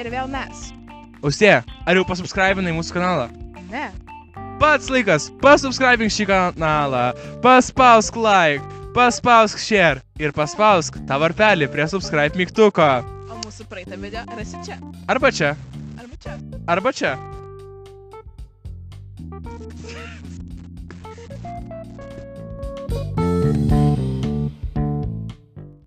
Ir vėl mes. Ausė, ar jau pasubscribinai mūsų kanalą? Ne. Pats laikas, pasubscribink šį kanalą, paspausk like, paspausk share ir paspausk tą varpelį prie subscribe mygtuko. O mūsų praeitą video rasi čia. Arba čia, Arba čia. arba čia.